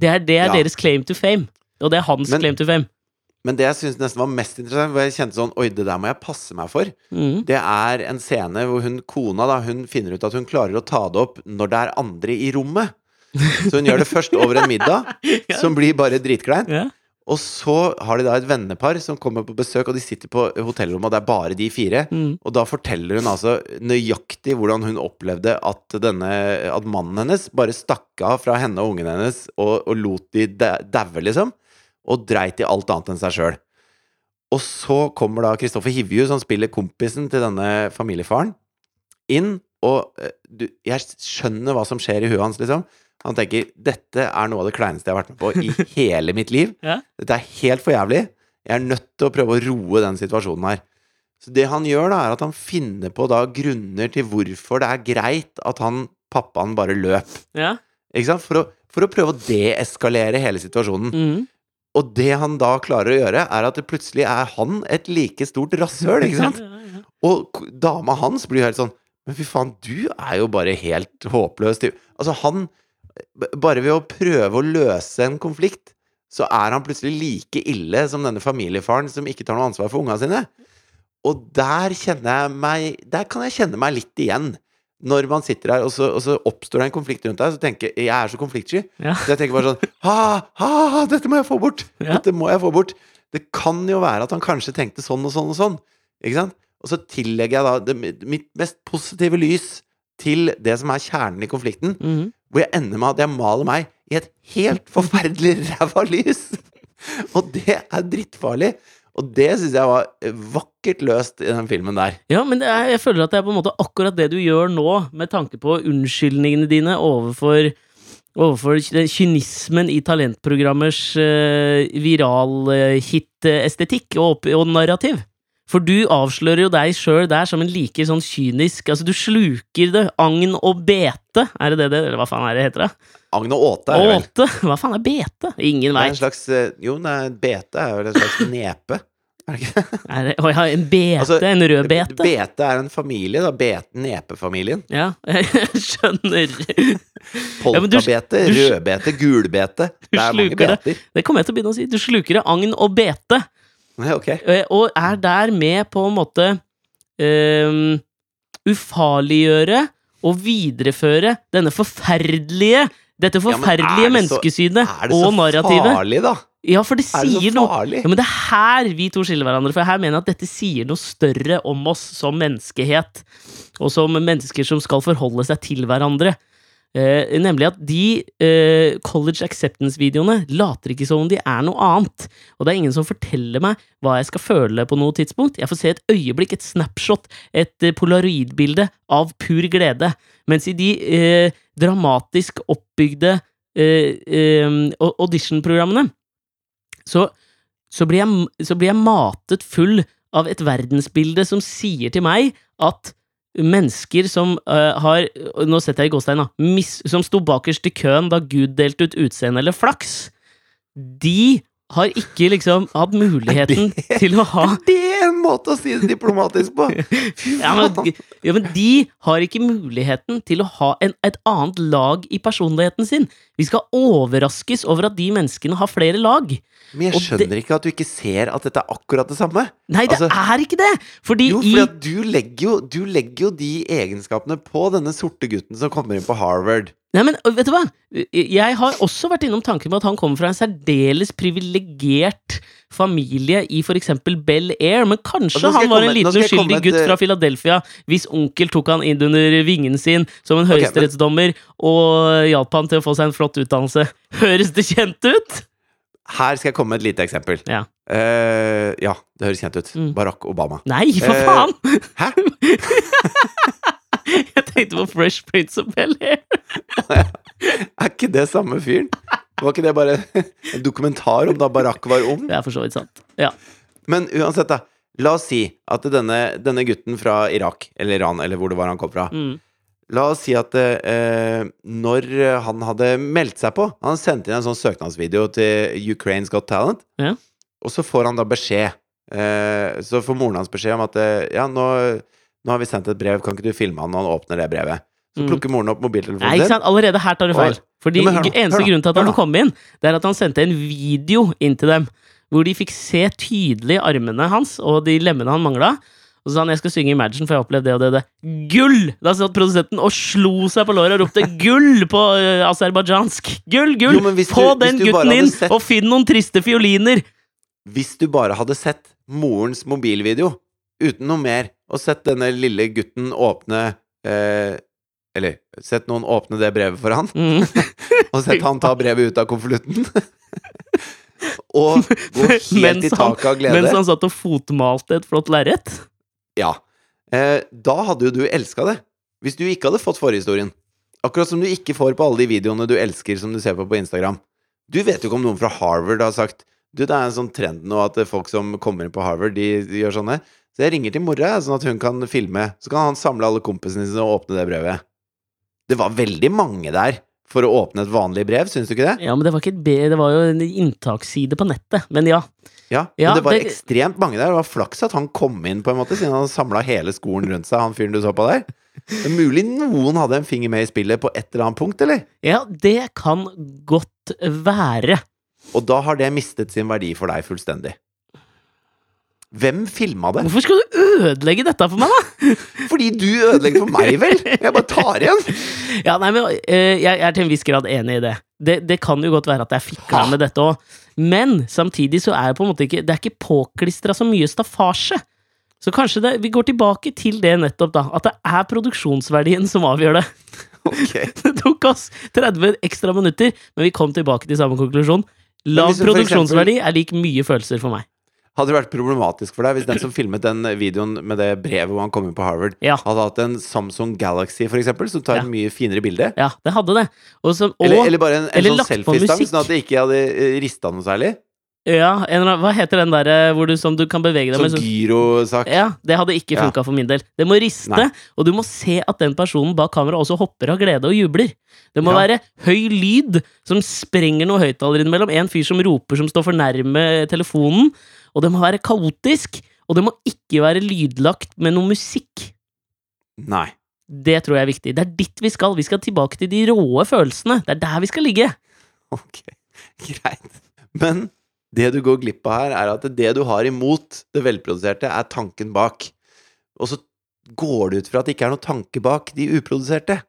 Det er, det er Ja. deres claim to fame. Og det er hans Men- claim to fame. Men det jeg syns nesten var mest interessant, hvor jeg kjente sånn Oi, det der må jeg passe meg for. Mm. Det er en scene hvor hun kona da Hun finner ut at hun klarer å ta det opp når det er andre i rommet. Så hun gjør det først over en middag, Ja. som blir bare dritklein. Ja. Og så har de da et vennepar som kommer på besøk, og de sitter på hotellrommet, og det er bare de fire. Mm. Og da forteller hun altså nøyaktig hvordan hun opplevde at, denne, at mannen hennes bare stakk av fra henne og ungen hennes og, og lot de da- daue, liksom. Og dreit i alt annet enn seg sjøl. Og så kommer da Kristoffer Hivju, som spiller kompisen til denne familiefaren, inn, og eh, du, jeg skjønner hva som skjer i huet hans, liksom. Han tenker dette er noe av det kleineste jeg har vært med på i hele mitt liv. Dette er helt for jævlig. Jeg er nødt til å prøve å roe den situasjonen her. Så det han gjør, da, er at han finner på da grunner til hvorfor det er greit at han pappaen bare løp. Ja. Ikke sant? For å, for å prøve å deeskalere hele situasjonen. Mm. Og det han da klarer å gjøre, er at det plutselig er han et like stort rasshøl, ikke sant? Og dama hans blir helt sånn Men fy faen, du er jo bare helt håpløs. typ. Altså, han Bare ved å prøve å løse en konflikt, så er han plutselig like ille som denne familiefaren som ikke tar noe ansvar for unga sine. Og der kjenner jeg meg Der kan jeg kjenne meg litt igjen. Når man sitter her, og så, og så oppstår det en konflikt rundt deg, så tenker jeg Jeg er så konfliktsky. Ja. Så jeg tenker bare sånn ha, ha, Dette må jeg få bort! Ja. Dette må jeg få bort! Det kan jo være at han kanskje tenkte sånn og sånn og sånn. Ikke sant? Og så tillegger jeg da det, mitt mest positive lys til det som er kjernen i konflikten, Mhm. hvor jeg ender med at jeg maler meg i et helt forferdelig ræva lys! Og det er drittfarlig! Og det syns jeg var vakkert løst i den filmen der. Ja, men er, jeg føler at det er på en måte akkurat det du gjør nå, med tanke på unnskyldningene dine overfor overfor ky- kynismen i talentprogrammers uh, viral-hit-estetikk og, og narrativ. For du avslører jo deg sjøl der som en like sånn kynisk Altså, du sluker det. Agn og bete, er det det det Eller hva faen er det heter? det? Agn og åte er det vel? Åte? Hva faen er bete? Ingen veit. eh, Jo, nei, bete er vel en slags nepe. Er det ikke? Er det- Å ja, en bete? Altså, en rød bete? Bete er en familie, da. Bete, nepefamilien. Ja, jeg skjønner. Polkabete, rødbete, gulbete. Det er mange beter. det. Det kommer jeg til å begynne å si. Du sluker det agn og bete. Nei, ok. Eh, Og er der med på en måte um, ufarliggjøre og videreføre denne forferdelige dette men er forferdelige det så- narrativet. Er det så farlig, da? Ja, for det Er det sier så noe ja, men Det er her vi to skiller hverandre, for her mener jeg at dette sier noe større om oss som menneskehet, og som mennesker som skal forholde seg til hverandre. Eh, nemlig at de eh, college acceptance-videoene later ikke som om de er noe annet. Og det er ingen som forteller meg hva jeg skal føle på noe tidspunkt. Jeg får se et øyeblikk, et snapshot, et eh, polaroidbilde av pur glede. Mens i de eh, dramatisk oppbygde eh, audition-programmene så, så, så blir jeg matet full av et verdensbilde som sier til meg at mennesker som uh, har Nå setter jeg i gåstein, da. Mis, som sto bakerst i køen da Gud delte ut utseende eller flaks, de har ikke liksom hatt muligheten til å ha Det måte å si det diplomatisk på! ja men, ja, men de har ikke muligheten til å ha en, et annet lag i personligheten sin. Vi skal overraskes over at de menneskene har flere lag. Men jeg skjønner skjønner ikke at du ikke ser at dette er akkurat det samme. Nei, det Altså- er ikke det! Fordi Jo, for du legger jo, du legger jo de egenskapene på denne sorte gutten som kommer inn på Harvard. Nei, men vet du hva? Jeg har også vært innom tanken på at han kommer fra en særdeles privilegert familie i eksempel Bel Air, men kanskje han var komme- en liten uskyldig gutt eh, fra Philadelphia hvis onkel tok han inn under vingen sin som en høyesterettsdommer og hjalp han til å få seg en flott utdannelse. Høres det kjent ut? Her skal jeg komme med et lite eksempel. Ja. uh, ja, det høres kjent ut. Mm. Barack Obama. Nei, for faen! faen! Hæ? Jeg tenkte på Fresh Prince of Bel Air. Er ikke det samme fyren? Var ikke det bare en dokumentar om da Barack var ung? Det er for så vidt sant. Ja. Men uansett, da. La oss si at denne, denne gutten fra Irak, eller Iran, eller hvor det var han kom fra Mm. La oss si at eh, når han hadde meldt seg på Han sendte inn en sånn søknadsvideo til Ukraine's Got Talent, Ja. og så får han da beskjed. Eh, så får moren hans beskjed om at eh, ja, nå, nå har vi sendt et brev, kan ikke du filme han når han åpner det brevet? Så Mm. plukker moren opp Nei, mobiltelefonen ikke sant? Allerede her tar du feil. Fordi Ja, hør Eneste hør grunnen til at han kom får komme inn, Det er at han sendte en video inn til dem, hvor de fikk se tydelig armene hans og de lemmene han mangla. Og så sa han jeg skal synge Imagine, for jeg har opplevd det og det det. Gull! Da satt produsenten og slo seg på låret og ropte 'gull' på uh, aserbajdsjansk. Gull, gull! Jo, Få du- den gutten inn, sett- og finn noen triste fioliner! Hvis du bare hadde sett morens mobilvideo uten noe mer, og sett denne lille gutten åpne eh, Eller sett noen åpne det brevet for han, Mm. og sett han ta brevet ut av konvolutten Og gå helt i taket av glede. Mens han satt og fotmalte et flott lerret. Ja. Eh, da hadde jo du elska det. Hvis du ikke hadde fått forhistorien. Akkurat som du ikke får på alle de videoene du elsker som du ser på på Instagram. Du vet jo ikke om noen fra Harvard har sagt Du, det er en sånn trend nå at folk som kommer inn på Harvard, de, de gjør sånne. Så jeg ringer til mora, sånn at hun kan filme. Så kan han samle alle kompisene sine og åpne det brevet. Det var veldig mange der for å åpne et vanlig brev, syns du ikke det? Ja, men det var ikke et B, det var jo en inntaksside på nettet. Men ja. Ja, Ja, men det var det- ekstremt mange der. Det var flaks at han kom inn, på en måte, siden han samla hele skolen rundt seg, han fyren du så på der. Det er mulig noen hadde en finger med i spillet på et eller annet punkt, eller? Ja, det kan godt være. Og da har det mistet sin verdi for deg fullstendig. Hvem filma det? Hvorfor skal du ødelegge dette for meg, da? Fordi du ødelegger for meg, vel? Jeg bare tar igjen. Ja, nei, men eh, Jeg er til en viss grad enig i det. Det, det kan jo godt være at jeg fikla med dette òg. Men samtidig så er det på en måte ikke Det er ikke påklistra så mye staffasje. Så kanskje det, vi går tilbake til det nettopp, da. At det er produksjonsverdien som avgjør det. Okay. Det tok oss 30 ekstra minutter, men vi kom tilbake til samme konklusjon. Lav liksom, produksjonsverdi er lik mye følelser for meg. Hadde det vært problematisk for deg hvis den som filmet den videoen med det brevet hvor han kom inn på Harvard, Ja. hadde hatt en Samsung Galaxy, for eksempel, som tar Ja. et mye finere bilde? Ja, det hadde det. Og så, og, Eller, eller bare en, en eller sånn selfiestang, sånn at det ikke hadde rista noe særlig? ja, en, hva heter den der eh, hvor du, sånn, du kan bevege deg med? Sånn sånn- gyrosak. Ja, det hadde ikke Ja. for min del. Det må riste, Nei. og du må se at den personen bak kamera også hopper av glede og jubler. Det må Ja. være høy lyd som sprenger noe høyttaler innimellom. En fyr som roper som står for nærme telefonen. Og det må være kaotisk. Og det må ikke være lydlagt med noe musikk. Nei. Det tror jeg er viktig. Det er dit vi skal. Vi skal tilbake til de råe følelsene. Det er der vi skal ligge. Ok, greit. Men det du går glipp av her, er at det du har imot det velproduserte, er tanken bak. Og så går det ut fra at det ikke er noen tanke bak de uproduserte.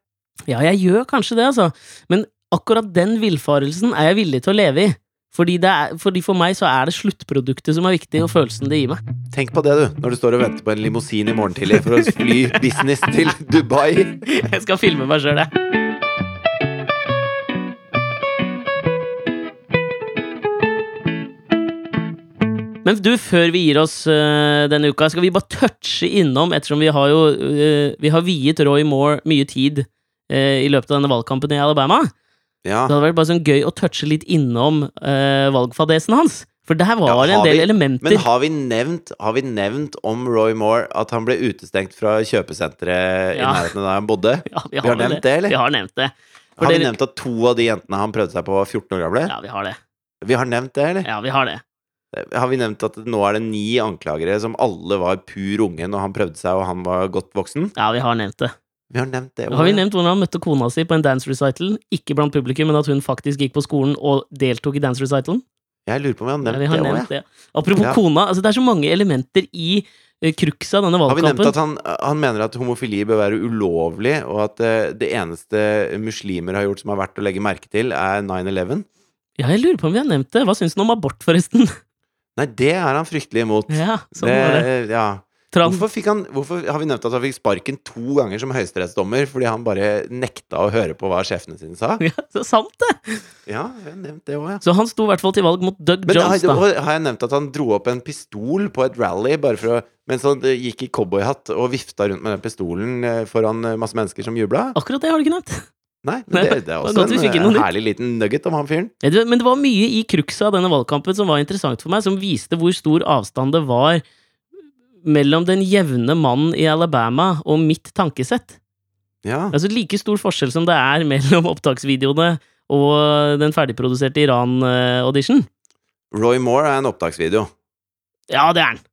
Ja, jeg gjør kanskje det, altså. Men akkurat den villfarelsen er jeg villig til å leve i. Fordi, er, fordi for meg så er det sluttproduktet som er viktig, og følelsen det gir meg. Tenk på det, du, når du står og venter på en limousin i morgen tidlig for å fly business til Dubai. Jeg skal filme meg sjøl, jeg. Men du, før vi gir oss uh, denne uka, skal vi bare touche innom, ettersom vi har jo uh, Vi har viet Roy Moore mye tid uh, i løpet av denne valgkampen i Alabama. Ja, Det hadde vært bare sånn gøy å touche litt innom uh, valgfadesen hans. For der var Ja, det en del vi- elementer. Men har vi, nevnt, har vi nevnt om Roy Moore at han ble utestengt fra kjøpesenteret i nærheten av der han bodde? ja, vi, vi har nevnt det, eller? Vi har nevnt det. For Har vi dere- nevnt at to av de jentene han prøvde seg på, var 14 år gamle? Ja, vi har det. Vi har nevnt det, eller? Ja, vi har det. Har vi nevnt at nå er det ni anklagere som alle var pur unge når han prøvde seg og han var godt voksen? Ja, vi har nevnt det. Vi har nevnt det. Har vi nevnt hvordan han møtte kona si på en dance recital? Ikke blant publikum, men at hun faktisk gikk på skolen og deltok i dance recitalen? Jeg lurer på om vi har Ja, nevnt vi har det nevnt også, ja. det. Apropos Ja. kona, altså det er så mange elementer i uh, cruxet av denne Har vi nevnt at han, han mener at homofili bør være ulovlig, og at eh, det eneste muslimer har gjort som er verdt å legge merke til, er 9-11? Ja, jeg lurer på om vi har nevnt det. Hva syns han om abort, forresten? Nei, det er han fryktelig imot. ja, sånn var det. ja. Hvorfor, han, hvorfor har vi nevnt at han fikk sparken to ganger som høyesterettsdommer fordi han bare nekta å høre på hva sjefene sine sa? Ja, så sant det! Ja, jeg har nevnt det også, ja. Så han sto i hvert fall til valg mot Doug Men Jones, da. har jeg nevnt at han dro opp en pistol på et rally bare for å, mens han eh, gikk i cowboyhatt og vifta rundt med den pistolen eh, foran eh, masse mennesker som jubla? Akkurat det har du ikke nevnt. Nei, men det, det er også det en, herlig liten nugget om han fyren. Men det var mye i cruxet av denne valgkampen som var interessant for meg, som viste hvor stor avstand det var mellom den jevne mannen i Alabama og mitt tankesett. Ja. Altså like stor forskjell som det er mellom opptaksvideoene og den ferdigproduserte Iran-audition. Roy Moore er en opptaksvideo. Ja, det er han.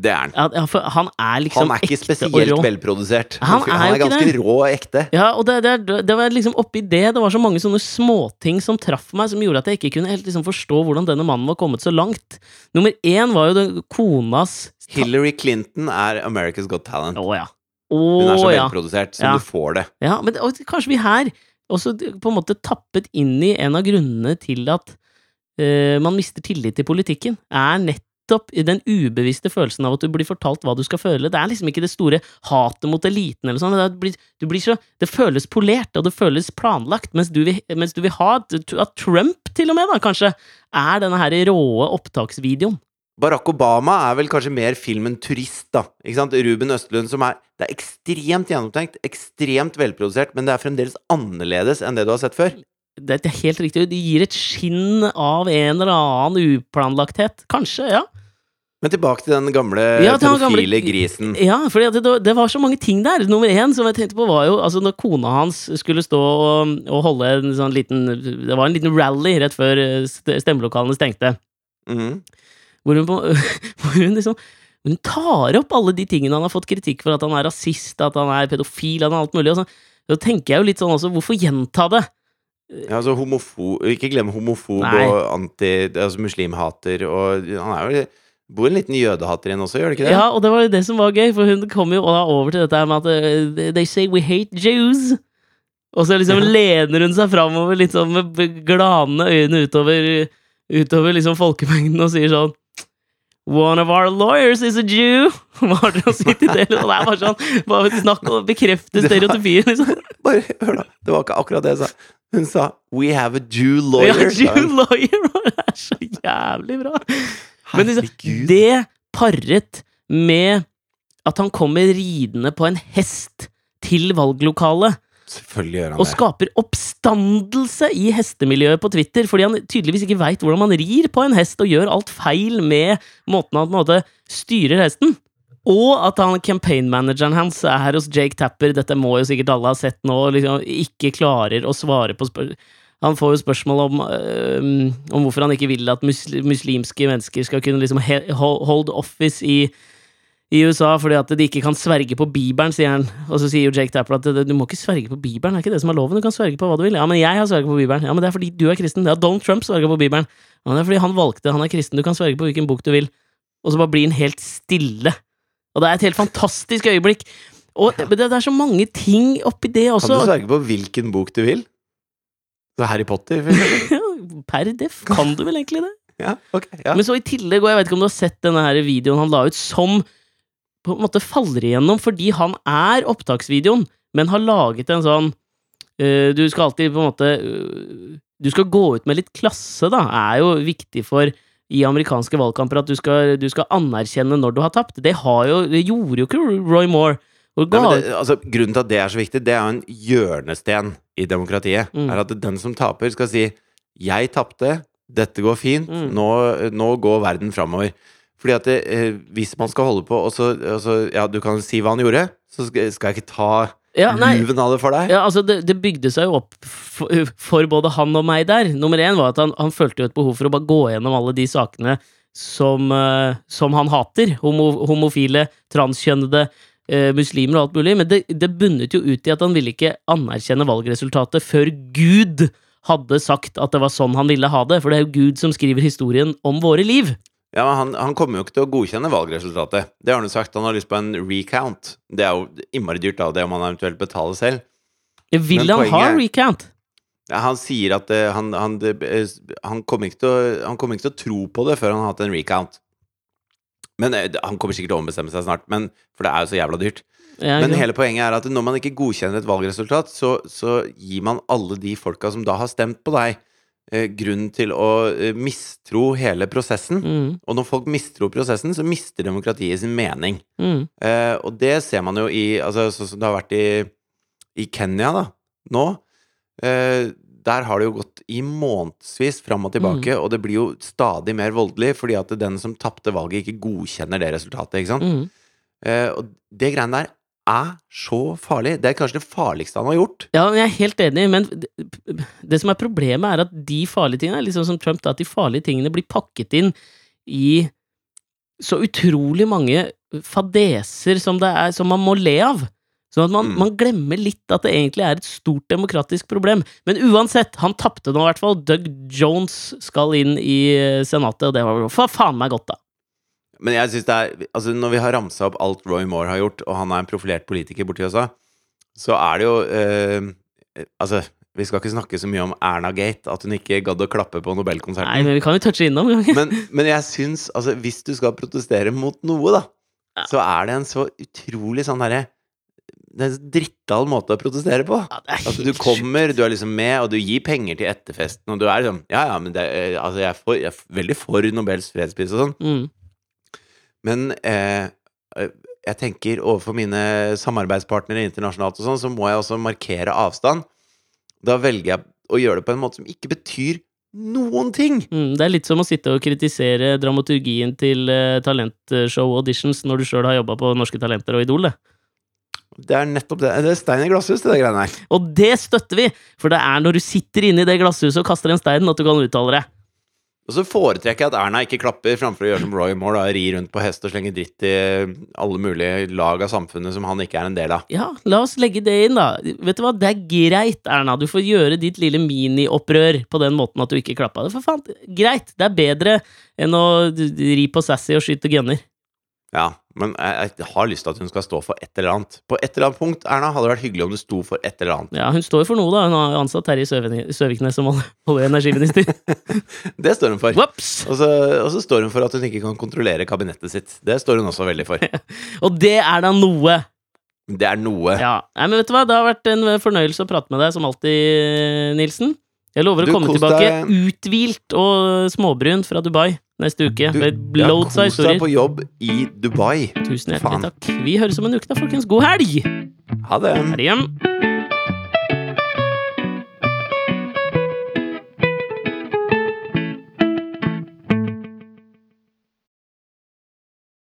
Det er han. Ja, for han er liksom Han er ikke spesielt velprodusert. Han han er ganske det. rå og ekte. Ja, og det, det, det var liksom oppi det Det var så mange sånne småting som traff meg, som gjorde at jeg ikke kunne helt liksom forstå hvordan denne mannen var kommet så langt. Nummer én var jo den konas Hillary Clinton er America's Got Talent. Å ja. Hun er så Å velprodusert som Ja. du får det. ja. Men og kanskje vi her også på en måte tappet inn i en av grunnene til at uh, man mister tillit til politikken, er nettopp den ubevisste følelsen av at du blir fortalt hva du skal føle. Det er liksom ikke det store hatet mot eliten eller sånn. Det, blir, du blir så, det føles polert, og det føles planlagt, mens du vil, mens du vil ha at Trump, til og med, da, kanskje, er denne her råe opptaksvideoen. Barack Obama er vel kanskje mer filmen turist, da. Ikke sant? Ruben Østlund som er Det er ekstremt gjennomtenkt, ekstremt velprodusert, men det er fremdeles annerledes enn det du har sett før. Det det er helt riktig. Det gir et skinn av en eller annen uplanlagthet. Kanskje, ja. Men tilbake til den gamle Ja, pedofile grisen. Ja, for det, det var så mange ting der. Nummer én som jeg tenkte på, var jo altså når kona hans skulle stå og, og holde en sånn liten Det var en liten rally rett før eh, stemmelokalene stengte. Mm. Hvor hun, hvor hun liksom Hun tar opp alle de tingene han har fått kritikk for, at han er rasist, at han er pedofil, at han er alt mulig. Og så, så tenker jeg jo litt sånn også, hvorfor gjenta det? Ja, altså homofo Ikke glem homofob Nei. og anti... Altså muslimhater og Han er jo Bor en liten jødehatter igjen også, gjør det ikke det? Ja, og det var jo det som var gøy, for hun kom jo over til dette med at eh, They say we hate Jews. Og så liksom Ja. lener hun seg framover litt sånn med glanende øyne utover, utover liksom folkemengden og sier sånn One of our lawyers is a Jew! Hva har dere å si til det? Og det er bare sånn bare Snakk å bekrefte stereotypien, liksom. Bare hør, da. Det var ikke akkurat det jeg sa. Hun sa 'We have a Jew lawyer'. Ja, Jew lawyer! Det er så jævlig bra. Men liksom, det paret med at han kommer ridende på en hest til valglokalet Selvfølgelig gjør han og skaper oppstandelse i hestemiljøet på Twitter, fordi han tydeligvis ikke veit hvordan man rir på en hest, og gjør alt feil med måten han måte styrer hesten. Og at han campaign-manageren hans er her hos Jake Tapper, dette må jo sikkert alle ha sett nå, liksom ikke klarer å svare på spør Han får jo spørsmål om, øh, om hvorfor han ikke vil at musli muslimske mennesker skal kunne liksom hold office i i USA fordi at de ikke kan sverge på Bibelen, sier han. Og så sier jo Jake Tapper at du må ikke sverge på Bibelen, det er ikke det som er loven. Du kan sverge på hva du vil. Ja, men jeg har sverget på Bibelen. Ja, men det er fordi du er kristen. Ja, Donald Trump sverga på Bibelen. Ja, men det er fordi han valgte, han er kristen. Du kan sverge på hvilken bok du vil. Og så bare blir han helt stille. Og det er et helt fantastisk øyeblikk. Og det, det er så mange ting oppi det også. Kan du sverge på hvilken bok du vil? Så Harry Potter, per def kan du vel egentlig det. Ja, ok. Ja. Men så i tillegg, og jeg vet ikke om du har sett denne her videoen han la ut, som på en måte faller igjennom fordi han er opptaksvideoen, men har laget en sånn uh, Du skal alltid på en måte uh, Du skal gå ut med litt klasse, da, er jo viktig for i amerikanske valgkamper at du skal, du skal anerkjenne når du har tapt. Det, har jo, det gjorde jo ikke Roy Moore. Nei, det, altså, grunnen til at det er så viktig, det er jo en hjørnesten i demokratiet. Mm. Er at den som taper, skal si 'jeg tapte, dette går fint, Mm. nå, nå går verden framover'. Fordi at det, eh, hvis man skal holde på, og så, og så Ja, du kan si hva han gjorde, så skal, skal jeg ikke ta ja, luven av det for deg. Ja, altså det, det bygde seg jo opp for, for både han og meg der. Nummer én var at han, han følte jo et behov for å bare gå gjennom alle de sakene som, eh, som han hater. Homo, homofile, transkjønnede, eh, muslimer og alt mulig. Men det, det bunnet jo ut i at han ville ikke anerkjenne valgresultatet før Gud hadde sagt at det var sånn han ville ha det. For det er jo Gud som skriver historien om våre liv. Ja, men han, han kommer jo ikke til å godkjenne valgresultatet. Det har han jo sagt. Han har lyst på en recount. Det er jo innmari dyrt, da, det om han eventuelt betaler selv. Vil Men han ha er- recount? Ja, han sier at eh, han, han, eh, han, kommer ikke til å, han kommer ikke til å tro på det før han har hatt en recount. Men eh, Han kommer sikkert til å ombestemme seg snart, men, for det er jo så jævla dyrt. Ja, Men hele poenget er at når man ikke godkjenner et valgresultat, så, så gir man alle de folka som da har stemt på deg, eh, grunn til å eh, mistro hele prosessen. mm, Og når folk mistror prosessen, så mister demokratiet sin mening. mm. Eh, og det ser man jo i altså, Sånn som det har vært i, i Kenya da, nå. Der har det jo gått i månedsvis fram og tilbake, og det blir jo stadig mer voldelig fordi at den som tapte valget, ikke godkjenner det resultatet. ikke sant? Mm. Uh, og det greiene der er så farlig. Det er kanskje det farligste han har gjort. Ja, jeg er helt enig, men det, det som er problemet, er at de farlige tingene, liksom som Trump, da, at de farlige tingene blir pakket inn i så utrolig mange fadeser som, det er, som man må le av. Sånn at man, Mm. man glemmer litt at det egentlig er et stort demokratisk problem. Men uansett, han tapte nå i hvert fall. Doug Jones skal inn i eh, Senatet, og det var for faen meg godt, da. Men jeg synes det er Altså, når vi har ramsa opp alt Roy Moore har gjort, og han er en profilert politiker borti USA, så er det jo eh, Altså, vi skal ikke snakke så mye om Erna Gate, at hun ikke gadd å klappe på Nobelkonserten. Nei, men vi kan jo touche innom. Men, men jeg syns Altså, hvis du skal protestere mot noe, da, Ja. så er det en så utrolig sånn herre Det er en drittal måte å protestere på. Ja, Altså, du kommer, du er liksom med, og du gir penger til etterfesten, og du er liksom Ja, ja, men det, er- altså, jeg, er for, jeg er veldig for Nobels fredspris og sånn, Mm. men eh, eh, jeg tenker overfor mine samarbeidspartnere internasjonalt og sånn, så må jeg også markere avstand. Da velger jeg å gjøre det på en måte som ikke betyr noen ting. Mm, det er litt som å sitte og kritisere dramaturgien til uh, talentshow-auditions når du sjøl har jobba på Norske Talenter og Idol, det. Det er nettopp det. Det er stein i glasshus, det greiene her. Og det støtter vi! For det er når du sitter inne i det glasshuset og kaster en stein, at du kan uttale det. Og så foretrekker jeg at Erna ikke klapper framfor å gjøre som Roy Moore, da, ri rundt på hest og slenge dritt i alle mulige lag av samfunnet som han ikke er en del av. Ja, la oss legge det inn, da. Vet du hva, det er greit, Erna. Du får gjøre ditt lille miniopprør på den måten at du ikke klappa. Det for faen greit. Det er bedre enn å ri på sassy og skyte gunner. Ja, men jeg, jeg har lyst til at hun skal stå for et eller annet. På et eller annet punkt, Erna, hadde det vært hyggelig om du sto for et eller annet. Ja, hun står for noe, da. Hun har ansatt Terje Søvik- Søviknes som olje- og energiminister. Det står hun for. Og så, og så står hun for at hun ikke kan kontrollere kabinettet sitt. Det står hun også veldig for. Og det er da noe. Det er noe. Ja. Nei, men vet du hva, det har vært en fornøyelse å prate med deg, som alltid, Nilsen. Jeg lover Du, å komme tilbake deg. uthvilt og småbrun fra Dubai neste uke. Du, med loads av kos deg på jobb i Dubai. Tusen hjertelig Fan. takk. Vi høres om en uke, da, folkens. God helg! Ha det. Det hjem?